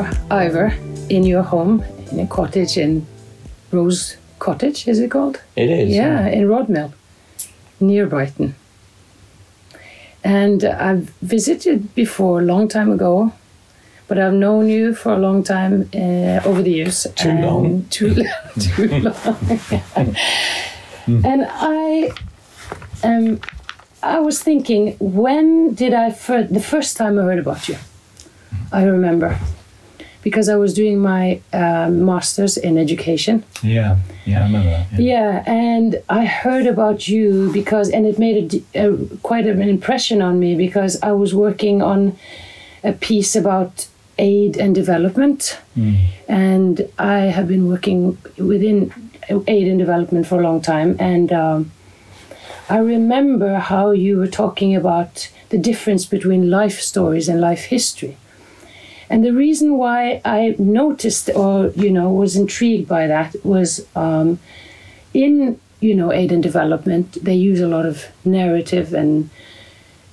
Are, Ivor, in your home, in a cottage in Rose Cottage, is it called? It is. Yeah, in Rodmell, near Brighton. And I've visited before a long time ago, but I've known you for a long time uh, over the years. Too long. Too, too long. and I, um, I was thinking, when did I fir- the first time I heard about you? I remember because I was doing my um, master's in education. Yeah. Yeah, I remember that. Yeah, and I heard about you because, and it made a quite an impression on me because I was working on a piece about aid and development, and I have been working within aid and development for a long time, and um, I remember how you were talking about the difference between life stories and life history. And the reason why I noticed or, you know, was intrigued by that was um, in, you know, aid and development, they use a lot of narrative and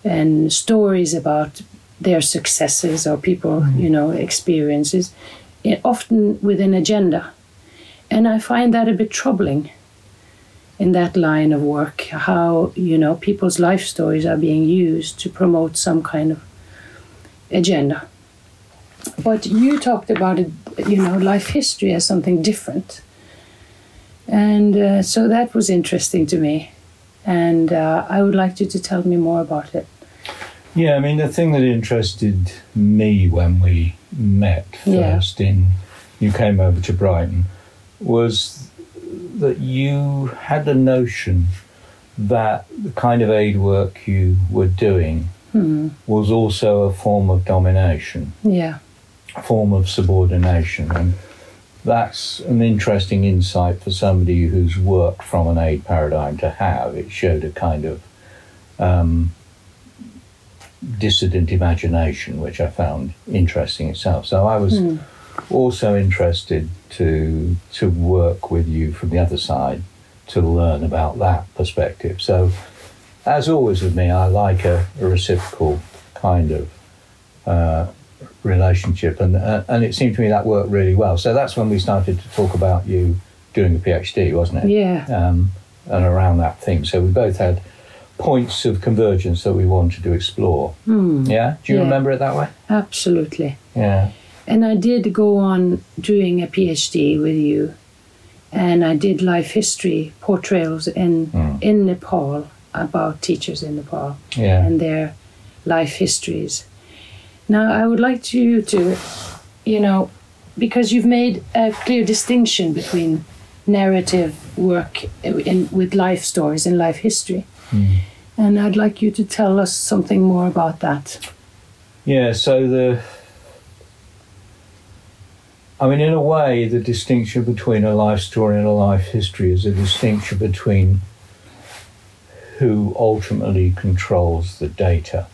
and stories about their successes or people, you know, experiences, eh, often with an agenda. And I find that a bit troubling in that line of work, how, you know, people's life stories are being used to promote some kind of agenda but you talked about it, you know, life history as something different. And uh, so that was interesting to me. And uh, I would like you to tell me more about it. Yeah, I mean, the thing that interested me when we met Yeah. first in, you came over to Brighton, was that you had the notion that the kind of aid work you were doing Hmm. was also a form of domination, Yeah. Form of subordination. And that's an interesting insight for somebody who's worked from an aid paradigm to have. It showed a kind of um, dissident imagination, which I found interesting itself. So I was Hmm. also interested to to work with you from the other side to learn about that perspective. So, as always with me, I like a, a reciprocal kind of uh, relationship, and uh, and it seemed to me that worked really well. So that's when we started to talk about you doing a PhD, wasn't it? Yeah. um, and around that theme. So we both had points of convergence that we wanted to explore. Hmm. Yeah, do you Yeah. remember it that way? Absolutely. Yeah, And I did go on doing a PhD with you. And I did life history portrayals in, Mm. in Nepal about teachers in Nepal. yeah, and their life histories. Now, I would like you to, you know, because you've made a clear distinction between narrative work in, with life stories and life history. Mm. And I'd like you to tell us something more about that. yeah. So the, I mean, in a way, the distinction between a life story and a life history is a distinction between who ultimately controls the data.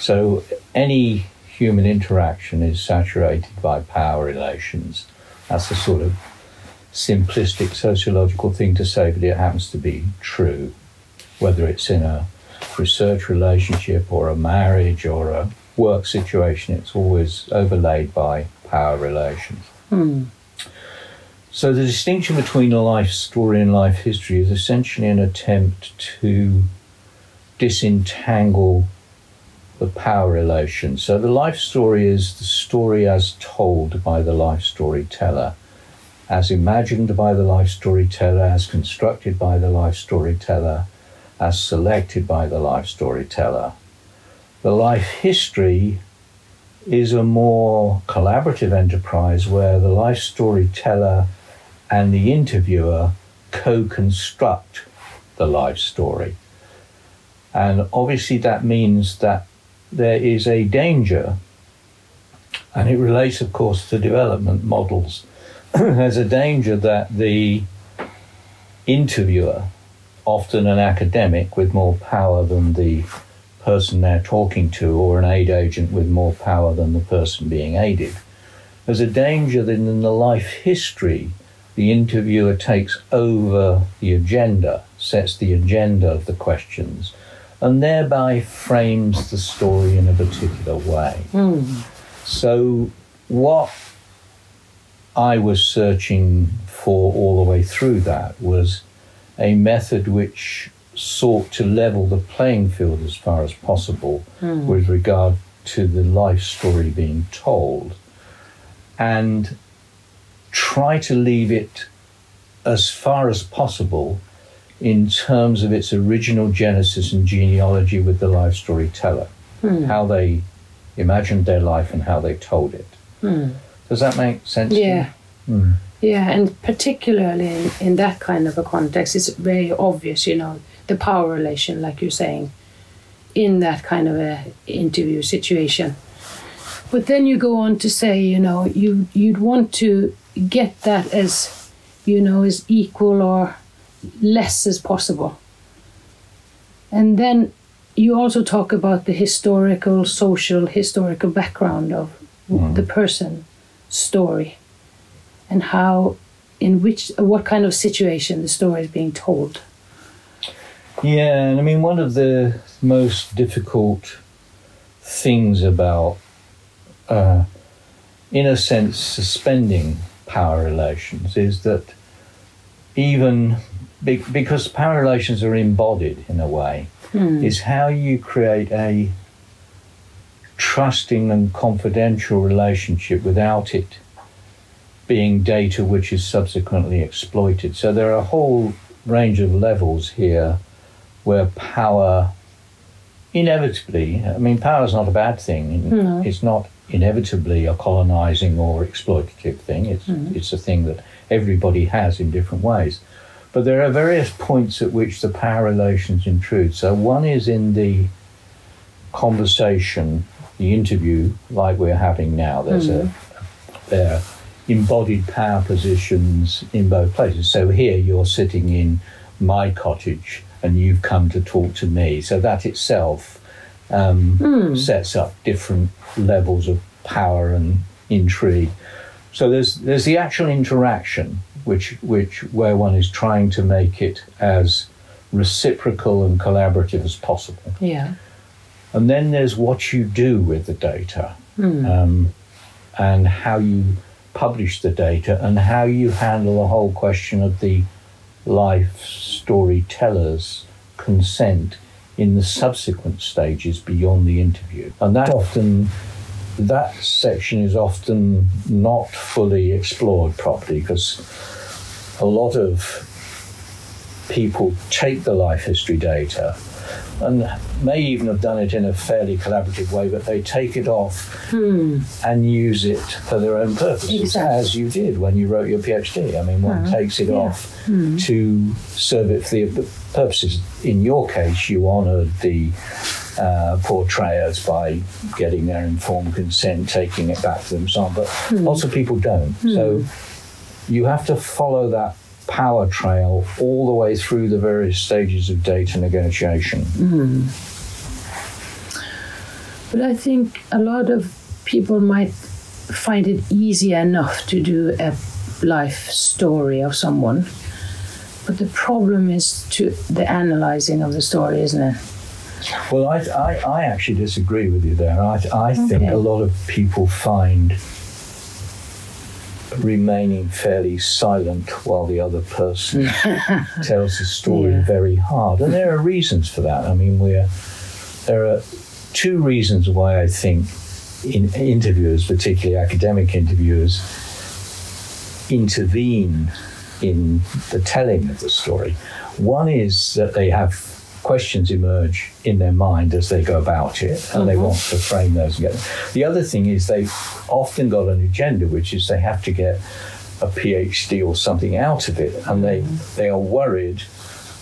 So any human interaction is saturated by power relations. That's a sort of simplistic sociological thing to say, but it happens to be true. Whether it's in a research relationship or a marriage or a work situation, it's always overlaid by power relations. Hmm. So the distinction between life story and life history is essentially an attempt to disentangle the power relation. So the life story is the story as told by the life storyteller, as imagined by the life storyteller, as constructed by the life storyteller, as selected by the life storyteller. The life history is a more collaborative enterprise where the life storyteller and the interviewer co construct the life story. And obviously, that means that there is a danger, and it relates, of course, to development models. There's a danger that the interviewer, often an academic with more power than the person they're talking to, or an aid agent with more power than the person being aided, there's a danger that in the life history, the interviewer takes over the agenda, sets the agenda of the questions, and thereby frames the story in a particular way. Hmm. So, what I was searching for all the way through that was a method which sought to level the playing field as far as possible Hmm. with regard to the life story being told and try to leave it as far as possible in terms of its original genesis and genealogy with the life storyteller, Hmm. how they imagined their life and how they told it. Hmm. Does that make sense? to you? Yeah. Hmm. Yeah, and particularly in, in that kind of a context, it's very obvious, you know, the power relation, like you're saying, in that kind of a interview situation. But then you go on to say, you know, you you'd want to get that as, you know, as equal or less as possible. And then you also talk about the historical, social, historical background of Mhm. the person story and how in which what kind of situation the story is being told Yeah, and I mean, one of the most difficult things about, uh, in a sense, suspending power relations is that even be- because power relations are embodied in a way, Hmm. is how you create a trusting and confidential relationship without it being data which is subsequently exploited. So there are a whole range of levels here where power inevitably, I mean, power is not a bad thing. No. It's not inevitably a colonizing or exploitative thing. It's, it's a thing that everybody has in different ways. But there are various points at which the power relations intrude. So one is in the conversation, the interview, like we're having now. There's a there are embodied power positions in both places. So here you're sitting in my cottage and you've come to talk to me. So that itself um, sets up different levels of power and intrigue. So there's there's the actual interaction, which which where one is trying to make it as reciprocal and collaborative as possible. yeah And then there's what you do with the data um, and how you publish the data and how you handle the whole question of the life storyteller's consent in the subsequent stages beyond the interview. And that often, that section is often not fully explored properly because a lot of people take the life history data and may even have done it in a fairly collaborative way, but they take it off hmm. and use it for their own purposes, Exactly. as you did when you wrote your PhD. I mean, one takes it yeah. off hmm. to serve it for the purposes. In your case, you honoured the uh, portrayers by getting their informed consent, taking it back to them, so on. But hmm. lots of people don't. So you have to follow that power trail all the way through the various stages of data negotiation. Mm-hmm. but i think a lot of people might find it easy enough to do a life story of someone but the problem is to the analyzing of the story isn't it Well, I, I, I actually disagree with you there. I, I think Okay. a lot of people find remaining fairly silent while the other person tells the story Yeah. very hard. And there are reasons for that. I mean, we're, there are two reasons why I think in interviewers, particularly academic interviewers, intervene in the telling of the story. One is that they have questions emerge in their mind as they go about it, and they uh-huh. want to frame those and get them. The other thing is they've often got an agenda, which is they have to get a PhD or something out of it, and they mm-hmm. they are worried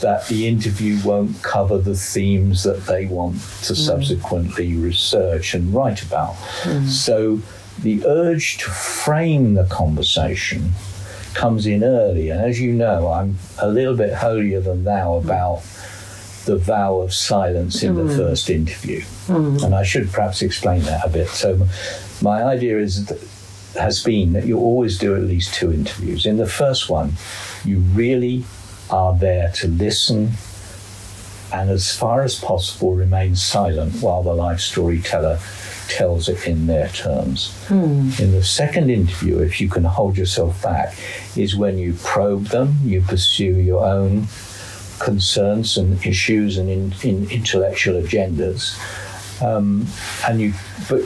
that the interview won't cover the themes that they want to mm. subsequently research and write about. Mm. So the urge to frame the conversation comes in early. And as you know, I'm a little bit holier than thou about the vow of silence in the mm. first interview. Mm. And I should perhaps explain that a bit. So my idea is that has been that you always do at least two interviews. In the first one, you really are there to listen and as far as possible remain silent while the life storyteller tells it in their terms. Mm. In the second interview, if you can hold yourself back, is when you probe them, you pursue your own concerns and issues and in, in intellectual agendas. Um, and you, but,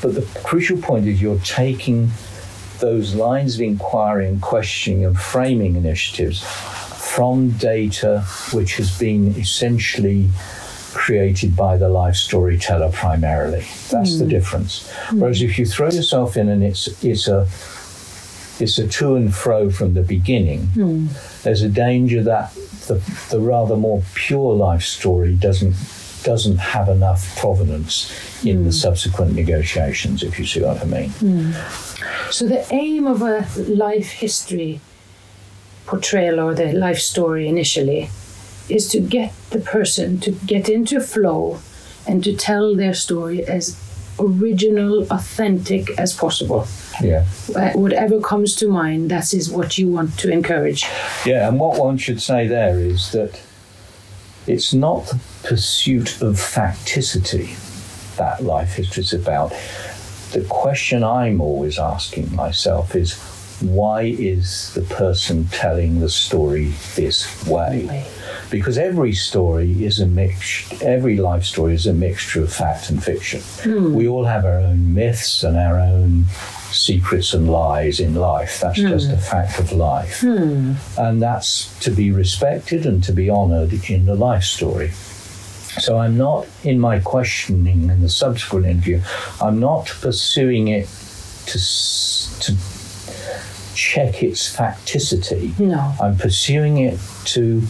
but the crucial point is you're taking those lines of inquiry and questioning and framing initiatives from data which has been essentially created by the life storyteller primarily. That's the difference. Whereas if you throw yourself in and it's it's a it's a to and fro from the beginning, hmm. there's a danger that the, the rather more pure life story doesn't doesn't have enough provenance in the hmm. subsequent negotiations, if you see what I mean. Hmm. So the aim of a life history portrayal or the life story initially is to get the person to get into flow and to tell their story as original, authentic as possible. Yeah. Whatever comes to mind, that is what you want to encourage. Yeah, and what one should say there is that it's not the pursuit of facticity that life history is about. The question I'm always asking myself is why is the person telling the story this way? Because every story is a mix. Every life story is a mixture of fact and fiction. Hmm. We all have our own myths and our own secrets and lies in life. That's hmm. just a fact of life, hmm. and that's to be respected and to be honoured in the life story. So I'm not in my questioning in the subsequent interview. I'm not pursuing it to to check its facticity. No. I'm pursuing it to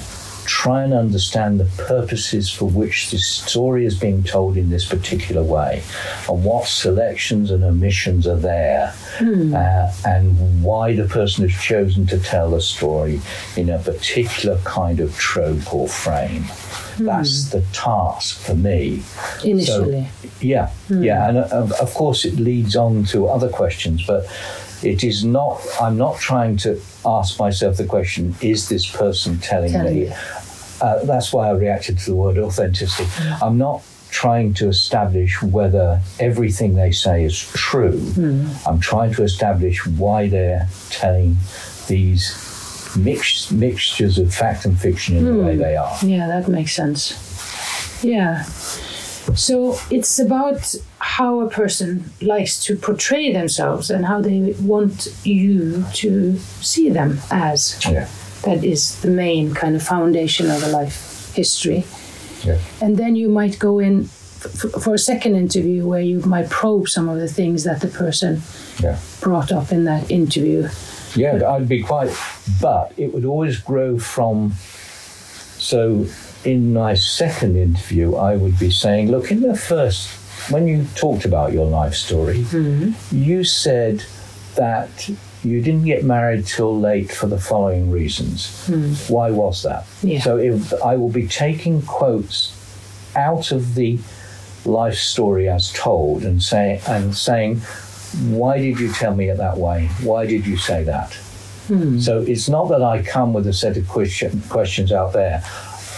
try and understand the purposes for which this story is being told in this particular way and what selections and omissions are there uh, and why the person has chosen to tell the story in a particular kind of trope or frame. That's the task for me. Initially. Yeah, yeah, and uh, of course it leads on to other questions, but it is not. I'm not trying to ask myself the question: Is this person telling Telling me? Uh, that's why I reacted to the word authenticity. Mm. I'm not trying to establish whether everything they say is true. Mm. I'm trying to establish why they're telling these mix, mixtures of fact and fiction in the way mm. they are. Yeah, that makes sense. Yeah. So it's about how a person likes to portray themselves and how they want you to see them as. Yeah, That is the main kind of foundation of a life history. yeah. And then you might go in f- for a second interview where you might probe some of the things that the person Yeah. brought up in that interview. Yeah, I'd be quite, but it would always grow from. So, in my second interview, I would be saying, look, in the first, when you talked about your life story, mm-hmm. you said that you didn't get married till late for the following reasons. Hmm. Why was that? Yeah. So, if I will be taking quotes out of the life story as told and say and saying why did you tell me it that way why did you say that hmm. so it's not that i come with a set of question, questions out there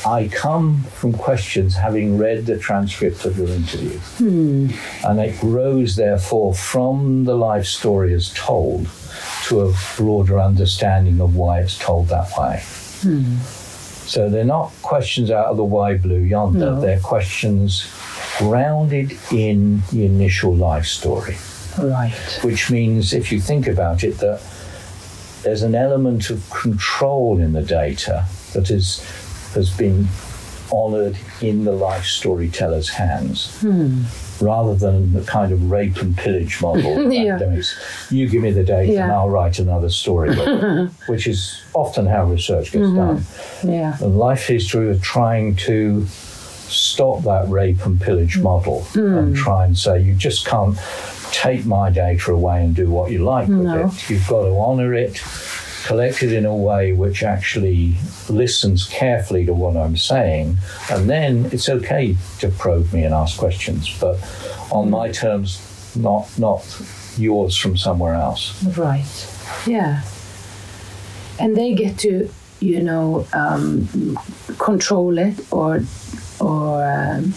i come from questions having read the transcript of your interview hmm. and it grows therefore from the life story as told to a broader understanding of why it's told that way hmm. so they're not questions out of the wide blue yonder. No. They're questions grounded in the initial life story, Right. which means, if you think about it, that there's an element of control in the data that is, has been honoured in the life storyteller's hands. Hmm. Rather than the kind of rape and pillage model, Yeah. academics. you give me the data and I'll write another story, which is often how research gets mm-hmm. done. Yeah. And life history are trying to stop that rape and pillage mm. model and mm. try and say you just can't take my data away and do what you like with No. it. You've got to honour it, collect it in a way which actually listens carefully to what I'm saying, and then it's okay to probe me and ask questions, but on my terms, not not yours from somewhere else. Right. Yeah. And they get to you know, um, control it or, or um,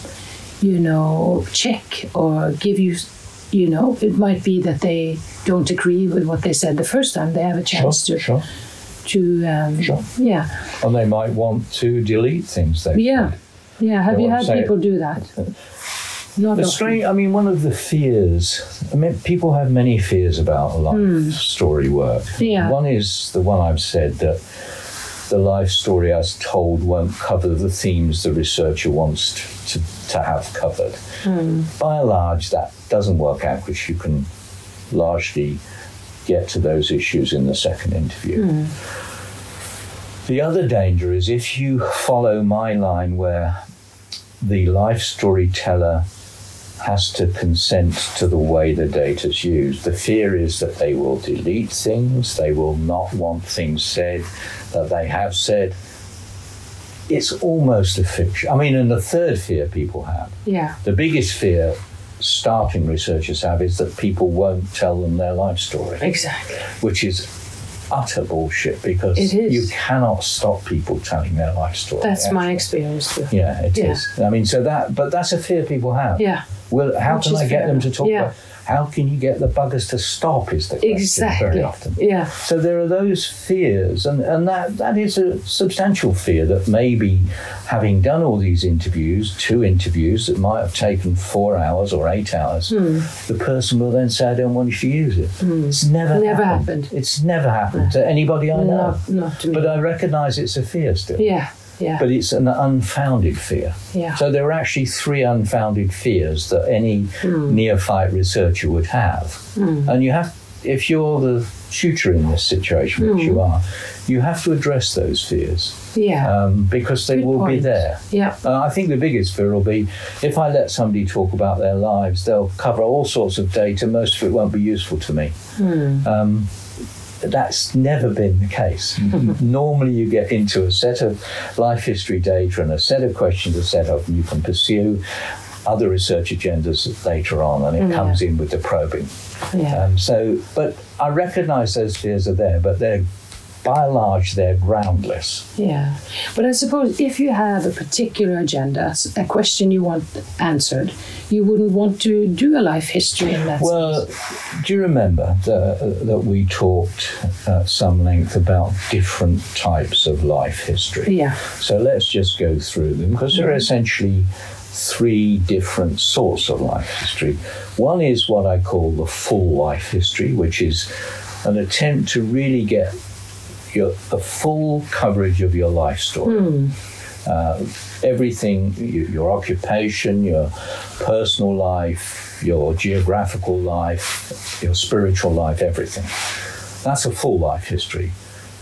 you know, check or give you, you know, it might be that they don't agree with what they said the first time. They have a chance Sure, to, sure. to um, Sure. yeah, And they might want to delete things they yeah, yeah. Have They you had say it. people do that? Not The strange, I mean, one of the fears, I mean, people have many fears about a life story work. Yeah. One is the one I've said that the life story as told won't cover the themes the researcher wants to, to, to have covered. Hmm. By and large, that doesn't work out because you can largely get to those issues in the second interview. Hmm. The other danger is if you follow my line where the life storyteller has to consent to the way the data is used. The fear is that they will delete things, they will not want things said that they have said. It's almost a fiction. I mean, and the third fear people have, Yeah, the biggest fear starting researchers have is that people won't tell them their life story exactly. which is utter bullshit because It is. you cannot stop people telling their life story. That's my experience too. Yeah, it is. Yeah. I mean, so that, but that's a fear people have. Yeah, Well, how Which can I get fair them to talk Yeah. about? How can you get the buggers to stop? Is the question exactly. very often. Yeah, So there are those fears, and, and that, that is a substantial fear that maybe having done all these interviews, two interviews that might have taken four hours or eight hours, Hmm. the person will then say, I don't want you to use it. It's never, Never happened. happened. It's never happened to anybody I know. not not to me. But I recognise it's a fear still. yeah, yeah, But it's an unfounded fear. yeah. So there are actually three unfounded fears that any Hmm. neophyte researcher would have. And you have, if you're the tutor in this situation, which Hmm. you are, you have to address those fears yeah, um, because they Good will be there. yeah, Uh, I think the biggest fear will be if I let somebody talk about their lives, they'll cover all sorts of data. Most of it won't be useful to me. Hmm. Um, that's never been the case. Normally, you get into a set of life history data and a set of questions are set up, and you can pursue other research agendas later on, and it Yeah. comes in with the probing. yeah. Um, so, but I recognise those fears are there, but they're by and large they're groundless. Yeah, but I suppose if you have a particular agenda, a question you want answered, you wouldn't want to do a life history in that Well, sense. do you remember the, that we talked at some length about different types of life history? Yeah, So let's just go through them because there are essentially three different sorts of life history. One is what I call the full life history, which is an attempt to really get your, the full coverage of your life story. Hmm. Uh, everything, y- your occupation, your personal life, your geographical life, your spiritual life, everything. That's a full life history.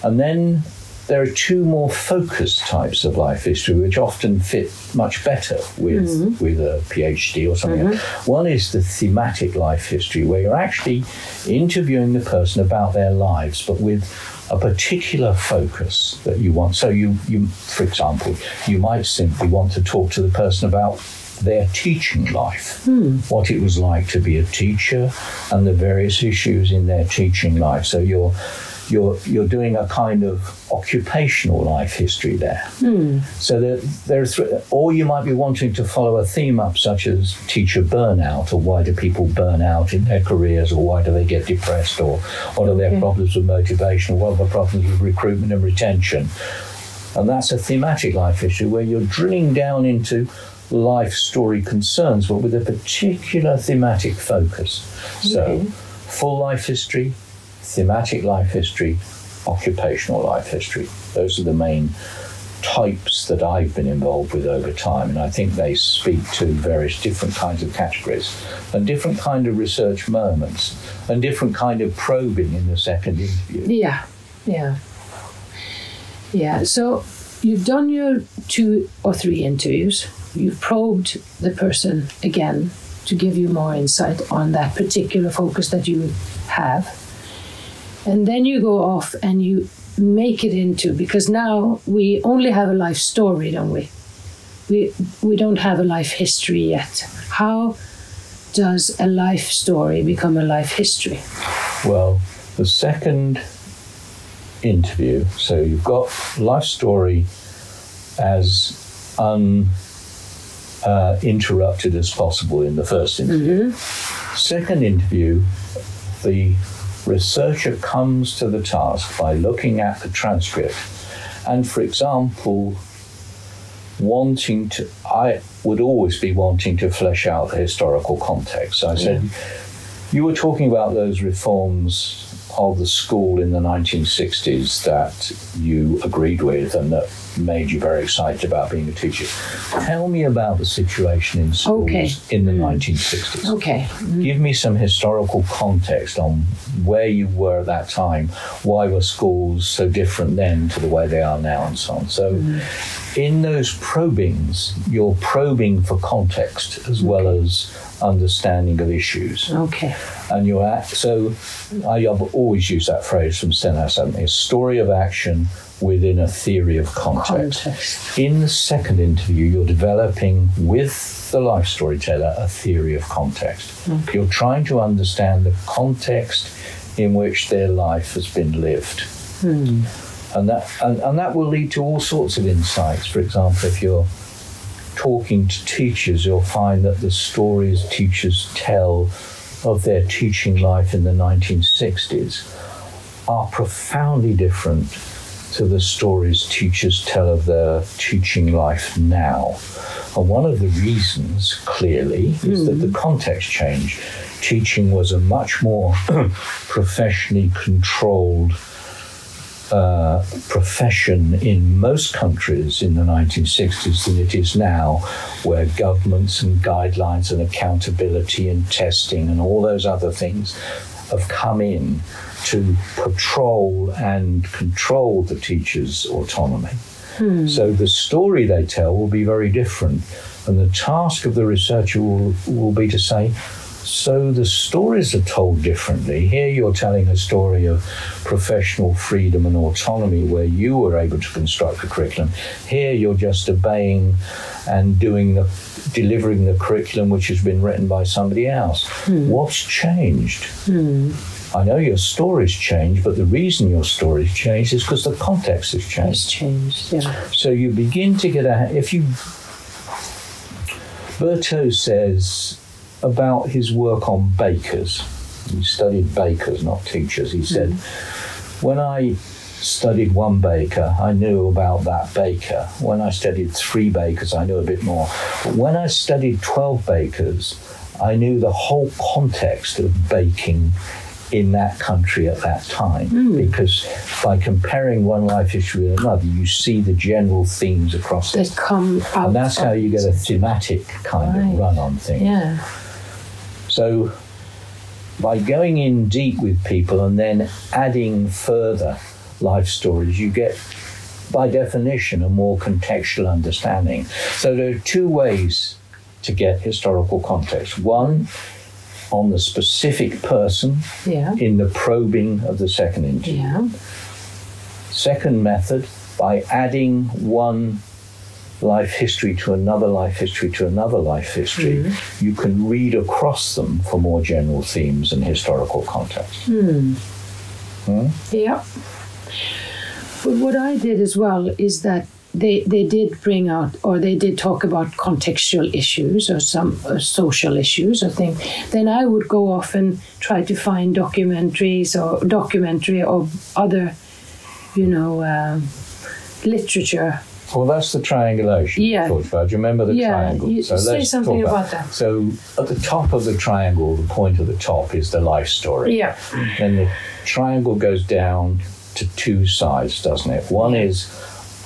And then there are two more focused types of life history which often fit much better with, hmm. with a PhD or something. Mm-hmm. One is the thematic life history, where you're actually interviewing the person about their lives, but with a particular focus that you want. So you, you for example, you might simply want to talk to the person about their teaching life, hmm. what it was like to be a teacher, and the various issues in their teaching life. So you're you're you're doing a kind of occupational life history there. Hmm. So there, there are three, or you might be wanting to follow a theme up, such as teacher burnout, or why do people burn out in their careers, or why do they get depressed, or what are their Okay. problems with motivation, or what are the problems with recruitment and retention. And that's a thematic life issue where you're drilling down into life story concerns, but with a particular thematic focus. So, Okay. full life history, thematic life history, occupational life history. Those are the main types that I've been involved with over time, and I think they speak to various different kinds of categories and different kind of research moments and different kind of probing in the second interview. yeah, yeah, yeah. So you've done your two or three interviews. You've probed the person again to give you more insight on that particular focus that you have. And then you go off and you make it into because now we only have a life story, don't we? We we don't have a life history yet. How does a life story become a life history? Well, the second interview. So you've got life story as uninterrupted uh, as possible in the first interview. Mm-hmm. Second interview, the researcher comes to the task by looking at the transcript and, for example, wanting to, I would always be wanting to flesh out the historical context. So I said, you were talking about those reforms of the school in the 1960s that you agreed with and that made you very excited about being a teacher. Tell me about the situation in schools Okay. in the hmm. 1960s. Okay. Hmm. Give me some historical context on where you were at that time. Why were schools so different then to the way they are now, and so on. So, hmm. in those probings, you're probing for context as well as understanding of issues. Okay. And you're at, so I have always used that phrase from Stenhouse, a story of action within a theory of context. Context. In the second interview, you're developing with the life storyteller a theory of context. You're trying to understand the context in which their life has been lived. Hmm. And that, and, and that will lead to all sorts of insights. For example, if you're talking to teachers, you'll find that the stories teachers tell of their teaching life in the 1960s are profoundly different to the stories teachers tell of their teaching life now. And one of the reasons, clearly, is that the context changed. Teaching was a much more professionally controlled uh, profession in most countries in the 1960s than it is now, where governments and guidelines and accountability and testing and all those other things have come in to patrol and control the teacher's autonomy. Hmm. So the story they tell will be very different. And the task of the researcher will, will be to say, so the stories are told differently. Here you're telling a story of professional freedom and autonomy where you were able to construct the curriculum. Here you're just obeying and doing the delivering the curriculum which has been written by somebody else. Hmm. What's changed? Hmm. I know your story's changed, but the reason your story's changed is because the context has changed. Has changed. Yeah. So you begin to get a. If you. Bertaux says about his work on bakers, he studied bakers, not teachers. He said, hmm. when I studied one baker, I knew about that baker. When I studied three bakers, I knew a bit more. But when I studied 12 bakers, I knew the whole context of baking in that country at that time because by comparing one life issue with another you see the general themes across it That come out. and that's how you get a thematic kind Right. of run on things Yeah. so by going in deep with people and then adding further life stories you get by definition a more contextual understanding so there are two ways to get historical context one on the specific person Yeah. in the probing of the second interview. Yeah. Second method, by adding one life history to another life history to another life history, you can read across them for more general themes and historical context. Hmm. Yeah. But what I did as well is that they, they did bring out or they did talk about contextual issues or some uh, social issues I think then I would go off and try to find documentaries or documentary of other you know uh, literature Well, that's the triangulation Yeah. about. Do you remember the Yeah, triangle? you- say something talk about that. So, at the top of the triangle, the point at the top is the life story. yeah Then the triangle goes down to two sides, doesn't it? One is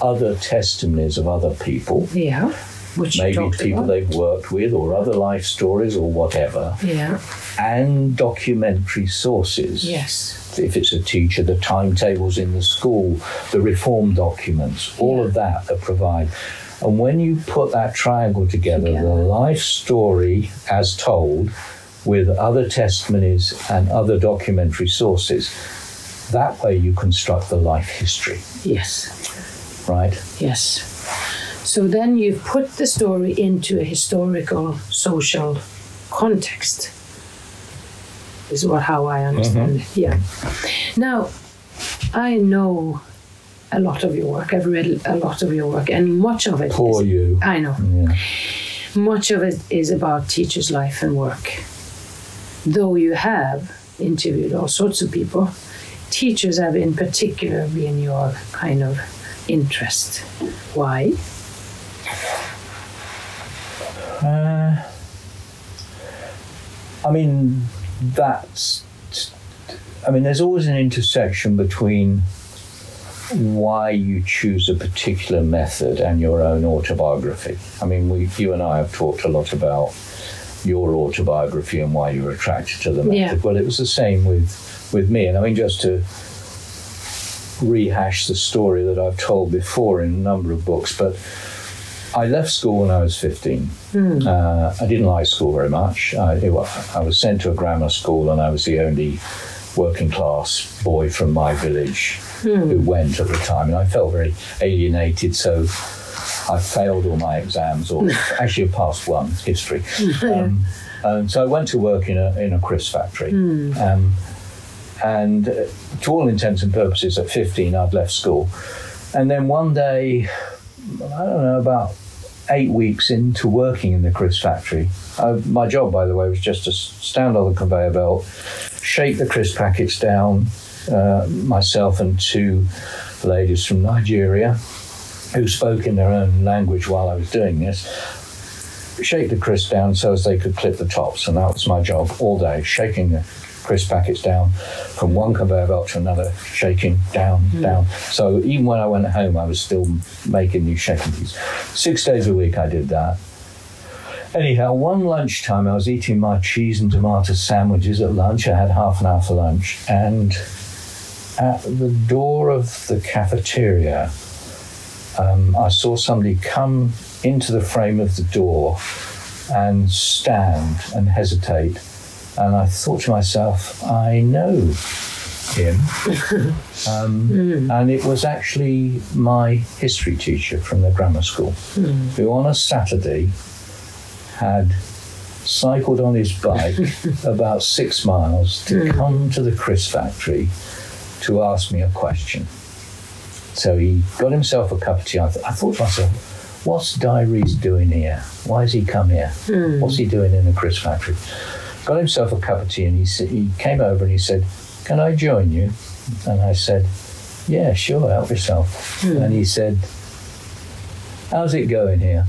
other testimonies of other people, yeah which maybe people about. they've worked with, or other life stories, or whatever, yeah and documentary sources. yes If it's a teacher, the timetables in the school, the reform documents, all of that that provide. And when you put that triangle together, Together. the life story as told with other testimonies and other documentary sources, that way you construct the life history, yes right? Yes. So then you put the story into a historical, social context. Is what how I understand it. Mm-hmm. Yeah. Now, I know a lot of your work. I've read a lot of your work, and much of it. Poor is- you. I know. Yeah. Much of it is about teachers' life and work. Though you have interviewed all sorts of people, teachers have in particular been your kind of interest. Why? Uh, I mean, that's. I mean, there's always an intersection between why you choose a particular method and your own autobiography. I mean, we, you and I have talked a lot about your autobiography and why you were attracted to the method. Yeah. Well, it was the same with with me, and I mean, just to rehash the story that I've told before in a number of books, but I left school when I was 15. Uh, I didn't like school very much. I, it I was sent to a grammar school, and I was the only working class boy from my village who went at the time, and I felt very alienated. So I failed all my exams, or actually, I passed one history. Um, and so I went to work in a in a crisp factory. Um, and uh, to all intents and purposes, at 15, I'd left school. And then one day, I don't know, about eight weeks into working in the crisp factory, uh, my job, by the way, was just to stand on the conveyor belt, shake the crisp packets down, uh, myself and two ladies from Nigeria who spoke in their own language while I was doing this. Shake the crisp down so as they could clip the tops, and that was my job all day, shaking the crisp packets down from one conveyor belt to another, shaking down, down. So even when I went home, I was still making these shaking these. Six days a week I did that. Anyhow, one lunchtime I was eating my cheese and tomato sandwiches at lunch. I had half an hour for lunch, and at the door of the cafeteria, um, I saw somebody come into the frame of the door and stand and hesitate. And I thought to myself, I know him. um, hmm. And it was actually my history teacher from the grammar school, hmm. who on a Saturday had cycled on his bike about six miles to hmm. come to the Chris factory to ask me a question. So he got himself a cup of tea. I, th- I thought to myself, what's Diaries doing here? Why has he come here? What's he doing in the Chris factory? Got himself a cup of tea and he, sa- he came over and he said, Can I join you? And I said, Yeah, sure, help yourself. Hmm. And he said, How's it going here?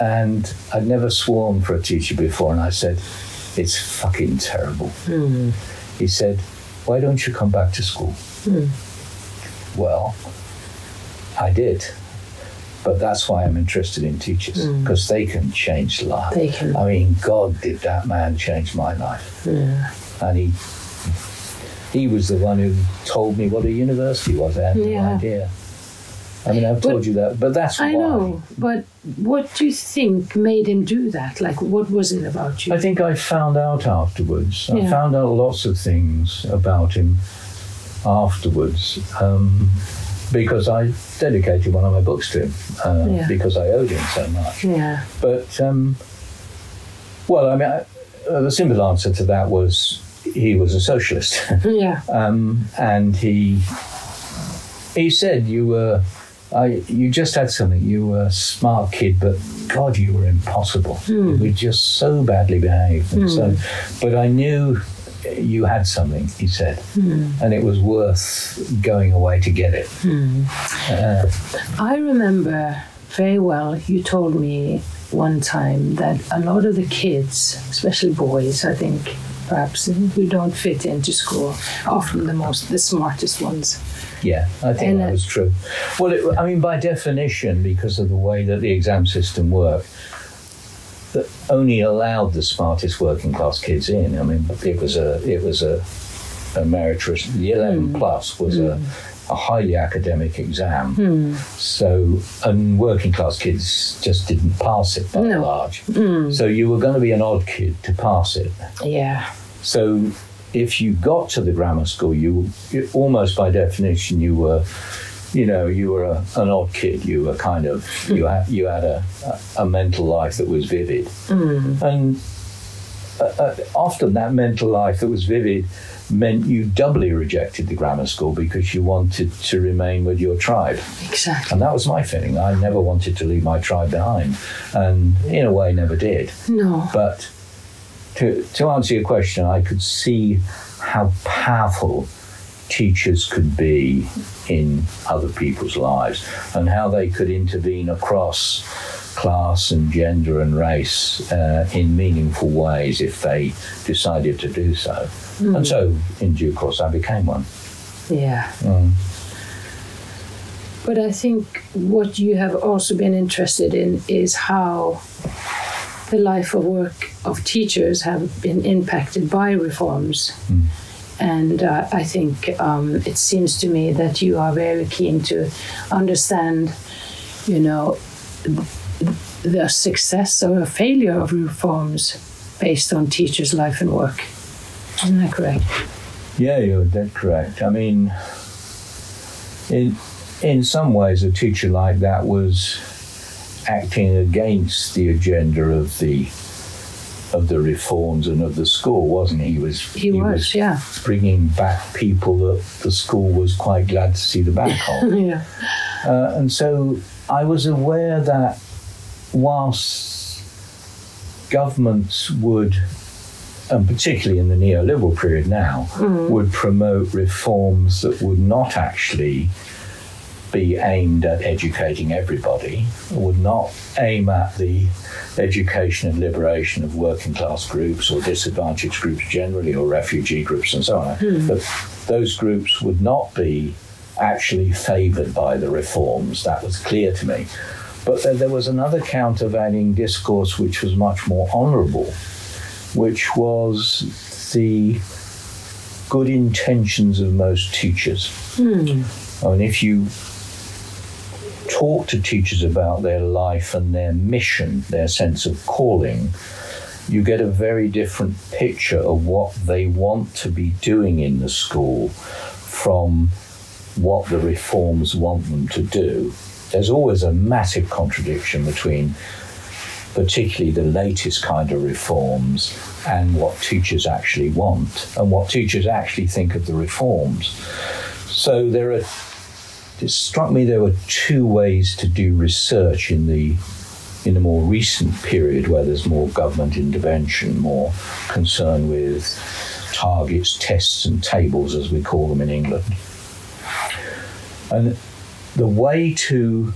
And I'd never sworn for a teacher before, and I said, It's fucking terrible. Hmm. He said, Why don't you come back to school? Hmm. Well, I did. But that's why I'm interested in teachers, because they can change lives. They can. I mean, God did that man change my life. Yeah. And he he was the one who told me what a university was. I had no Yeah. idea. I mean, I've told But- you that, but that's I why. know, but what do you think made him do that? Like, what was it about you? I think I found out afterwards. I found out lots of things about him afterwards um, because I dedicated one of my books to him uh, Yeah. because I owed him so much. yeah. But, um, well, I mean, I, uh, the simple answer to that was he was a socialist. Yeah. um, and he he said you were I, you just had something. You were a smart kid, but God, you were impossible. You were just so badly behaved, and so. But I knew you had something. He said, and it was worth going away to get it. Uh, I remember very well you told me one time that a lot of the kids, especially boys, I think, perhaps, who don't fit into school, are often the most, the smartest ones. Yeah, I think And, that was true. Well, it, I mean, by definition, because of the way that the exam system worked, that only allowed the smartest working class kids in. I mean, it was a it was a, a meritorious. The eleven hmm. plus was a, hmm. a highly academic exam. Hmm. So, and working class kids just didn't pass it by No. large. So you were going to be an odd kid to pass it. Yeah. So if you got to the grammar school, you, you almost by definition you were, you know, you were a, an odd kid. You were kind of you had you had a, a, mental life that was vivid, and uh, uh, often that mental life that was vivid meant you doubly rejected the grammar school because you wanted to remain with your tribe. Exactly. And that was my feeling. I never wanted to leave my tribe behind, and in a way, never did. No. But to, to answer your question, I could see how powerful teachers could be in other people's lives and how they could intervene across class and gender and race uh, in meaningful ways if they decided to do so. And so, in due course, I became one. Yeah. Mm. But I think what you have also been interested in is how the life of work of teachers have been impacted by reforms. Mm. And uh, I think um, it seems to me that you are very keen to understand, you know, the success or failure of reforms based on teachers' life and work. Isn't that correct? Yeah, you're dead correct. I mean, in in some ways, a teacher like that was acting against the agenda of the of the reforms and of the school, wasn't he? He was He, was, yeah. bringing back people that the school was quite glad to see the back of. yeah. Uh, and so I was aware that whilst governments would, and particularly in the neoliberal period now, would promote reforms that would not actually be aimed at educating everybody, would not aim at the education and liberation of working class groups or disadvantaged groups generally or refugee groups and so on. Hmm. But those groups would not be actually favoured by the reforms. That was clear to me. But there was another countervailing discourse which was much more honourable, which was the good intentions of most teachers. Hmm. I mean, if you talk to teachers about their life and their mission, their sense of calling, you get a very different picture of what they want to be doing in the school from what the reforms want them to do. There's always a massive contradiction between particularly the latest kind of reforms and what teachers actually want and what teachers actually think of the reforms. So there are it struck me there were two ways to do research in the in a more recent period where there's more government intervention, more concern with targets, tests, and tables, as we call them in England. And the way to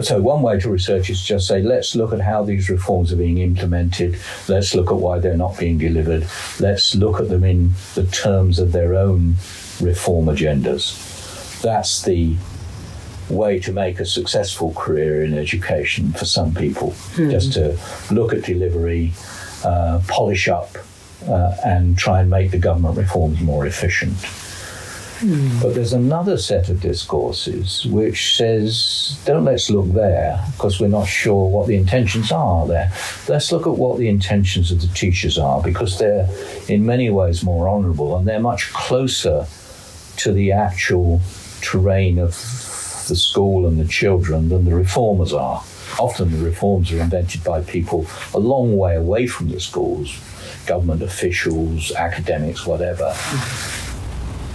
so one way to research is just say let's look at how these reforms are being implemented let's look at why they're not being delivered let's look at them in the terms of their own reform agendas. That's the way to make a successful career in education for some people. Just to look at delivery uh, polish up uh, and try and make the government reforms more efficient. But there's another set of discourses which says, don't let's look there because we're not sure what the intentions are there. Let's look at what the intentions of the teachers are because they're in many ways more honourable and they're much closer to the actual terrain of the school and the children than the reformers are. Often the reforms are invented by people a long way away from the schools, government officials, academics, whatever.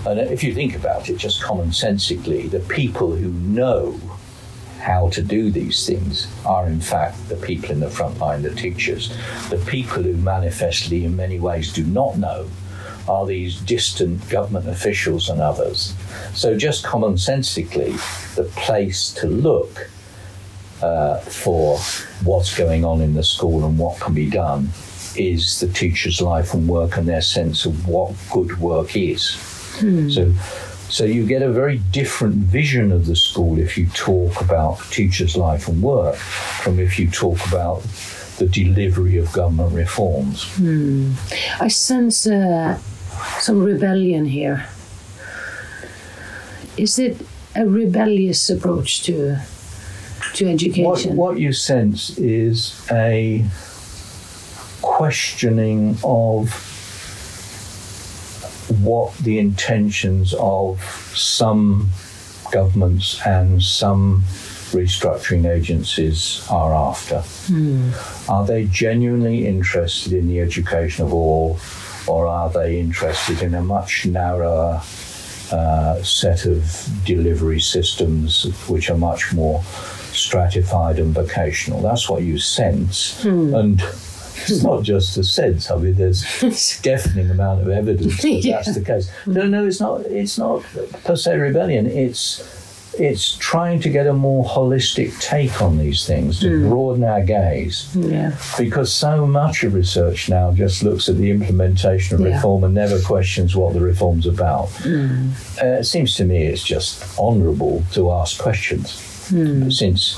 And if you think about it, just commonsensically, the people who know how to do these things are, in fact, the people in the front line, the teachers. The people who manifestly, in many ways, do not know are these distant government officials and others. So, just commonsensically, the place to look uh, for what's going on in the school and what can be done is the teacher's life and work and their sense of what good work is. So, so you get a very different vision of the school if you talk about teachers' life and work from if you talk about the delivery of government reforms. I sense uh, some rebellion here. Is it a rebellious approach to to education? what you sense is a questioning of what the intentions of some governments and some restructuring agencies are after. Hmm. Are they genuinely interested in the education of all, or are they interested in a much narrower uh, set of delivery systems which are much more stratified and vocational? That's what you sense. And it's not just a sense. I mean, there's deafening amount of evidence that Yeah. that's the case. No, no, it's not. It's not per se rebellion. It's it's trying to get a more holistic take on these things to hmm. broaden our gaze Yeah. because so much of research now just looks at the implementation of Yeah. reform and never questions what the reform's about. Hmm. Uh, it seems to me it's just honourable to ask questions hmm. since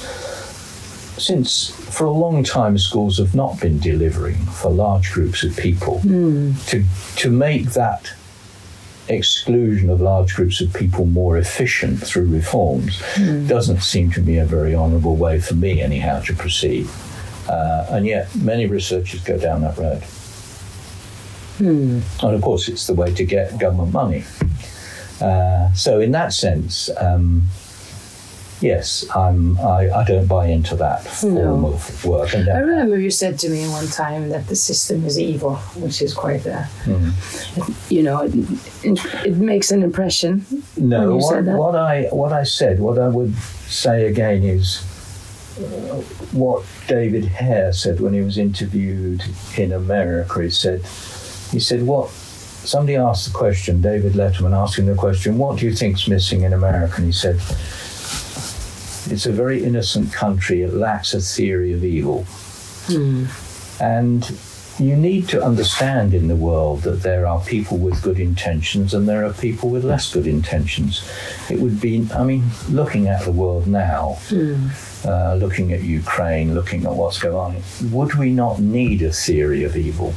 since for a long time schools have not been delivering for large groups of people to to make that exclusion of large groups of people more efficient through reforms doesn't seem to be a very honourable way for me anyhow to proceed. Uh, and yet many researchers go down that road. And of course it's the way to get government money. Uh, so in that sense um, yes I'm, I, I don't buy into that form No. of work and I remember you said to me one time that the system is evil, which is quite a, Mm-hmm. you know, it, it, makes an impression. No, what, what I what I said, what I would say again is uh, what David Hare said when he was interviewed in America. He said, he said, what somebody asked the question, David Letterman asking the question, what do you think's missing in America? And he said, it's a very innocent country. It lacks a theory of evil. Hmm. And you need to understand in the world that there are people with good intentions and there are people with less good intentions. It would be, I mean, looking at the world now, hmm. Uh, looking at Ukraine, looking at what's going on, would we not need a theory of evil?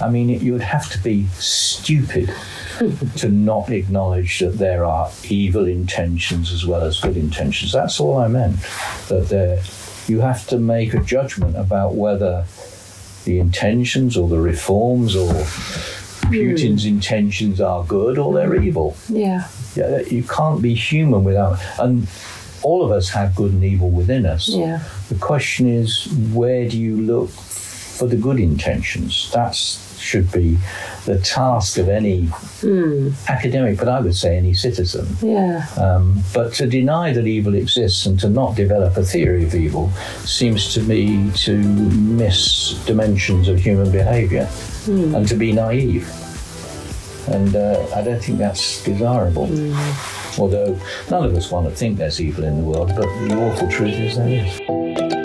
I mean, you would have to be stupid to not acknowledge that there are evil intentions as well as good intentions. That's all I meant. That there, you have to make a judgment about whether the intentions or the reforms or Putin's intentions are good or they're evil. Yeah. Yeah, you can't be human without. And all of us have good and evil within us. Yeah. The question is, where do you look for the good intentions? That should be the task of any academic, but I would say any citizen. Yeah. Um, but to deny that evil exists and to not develop a theory of evil seems to me to miss dimensions of human behaviour and to be naive. And uh, I don't think that's desirable. Although none of us want to think there's evil in the world, but the awful truth is there is.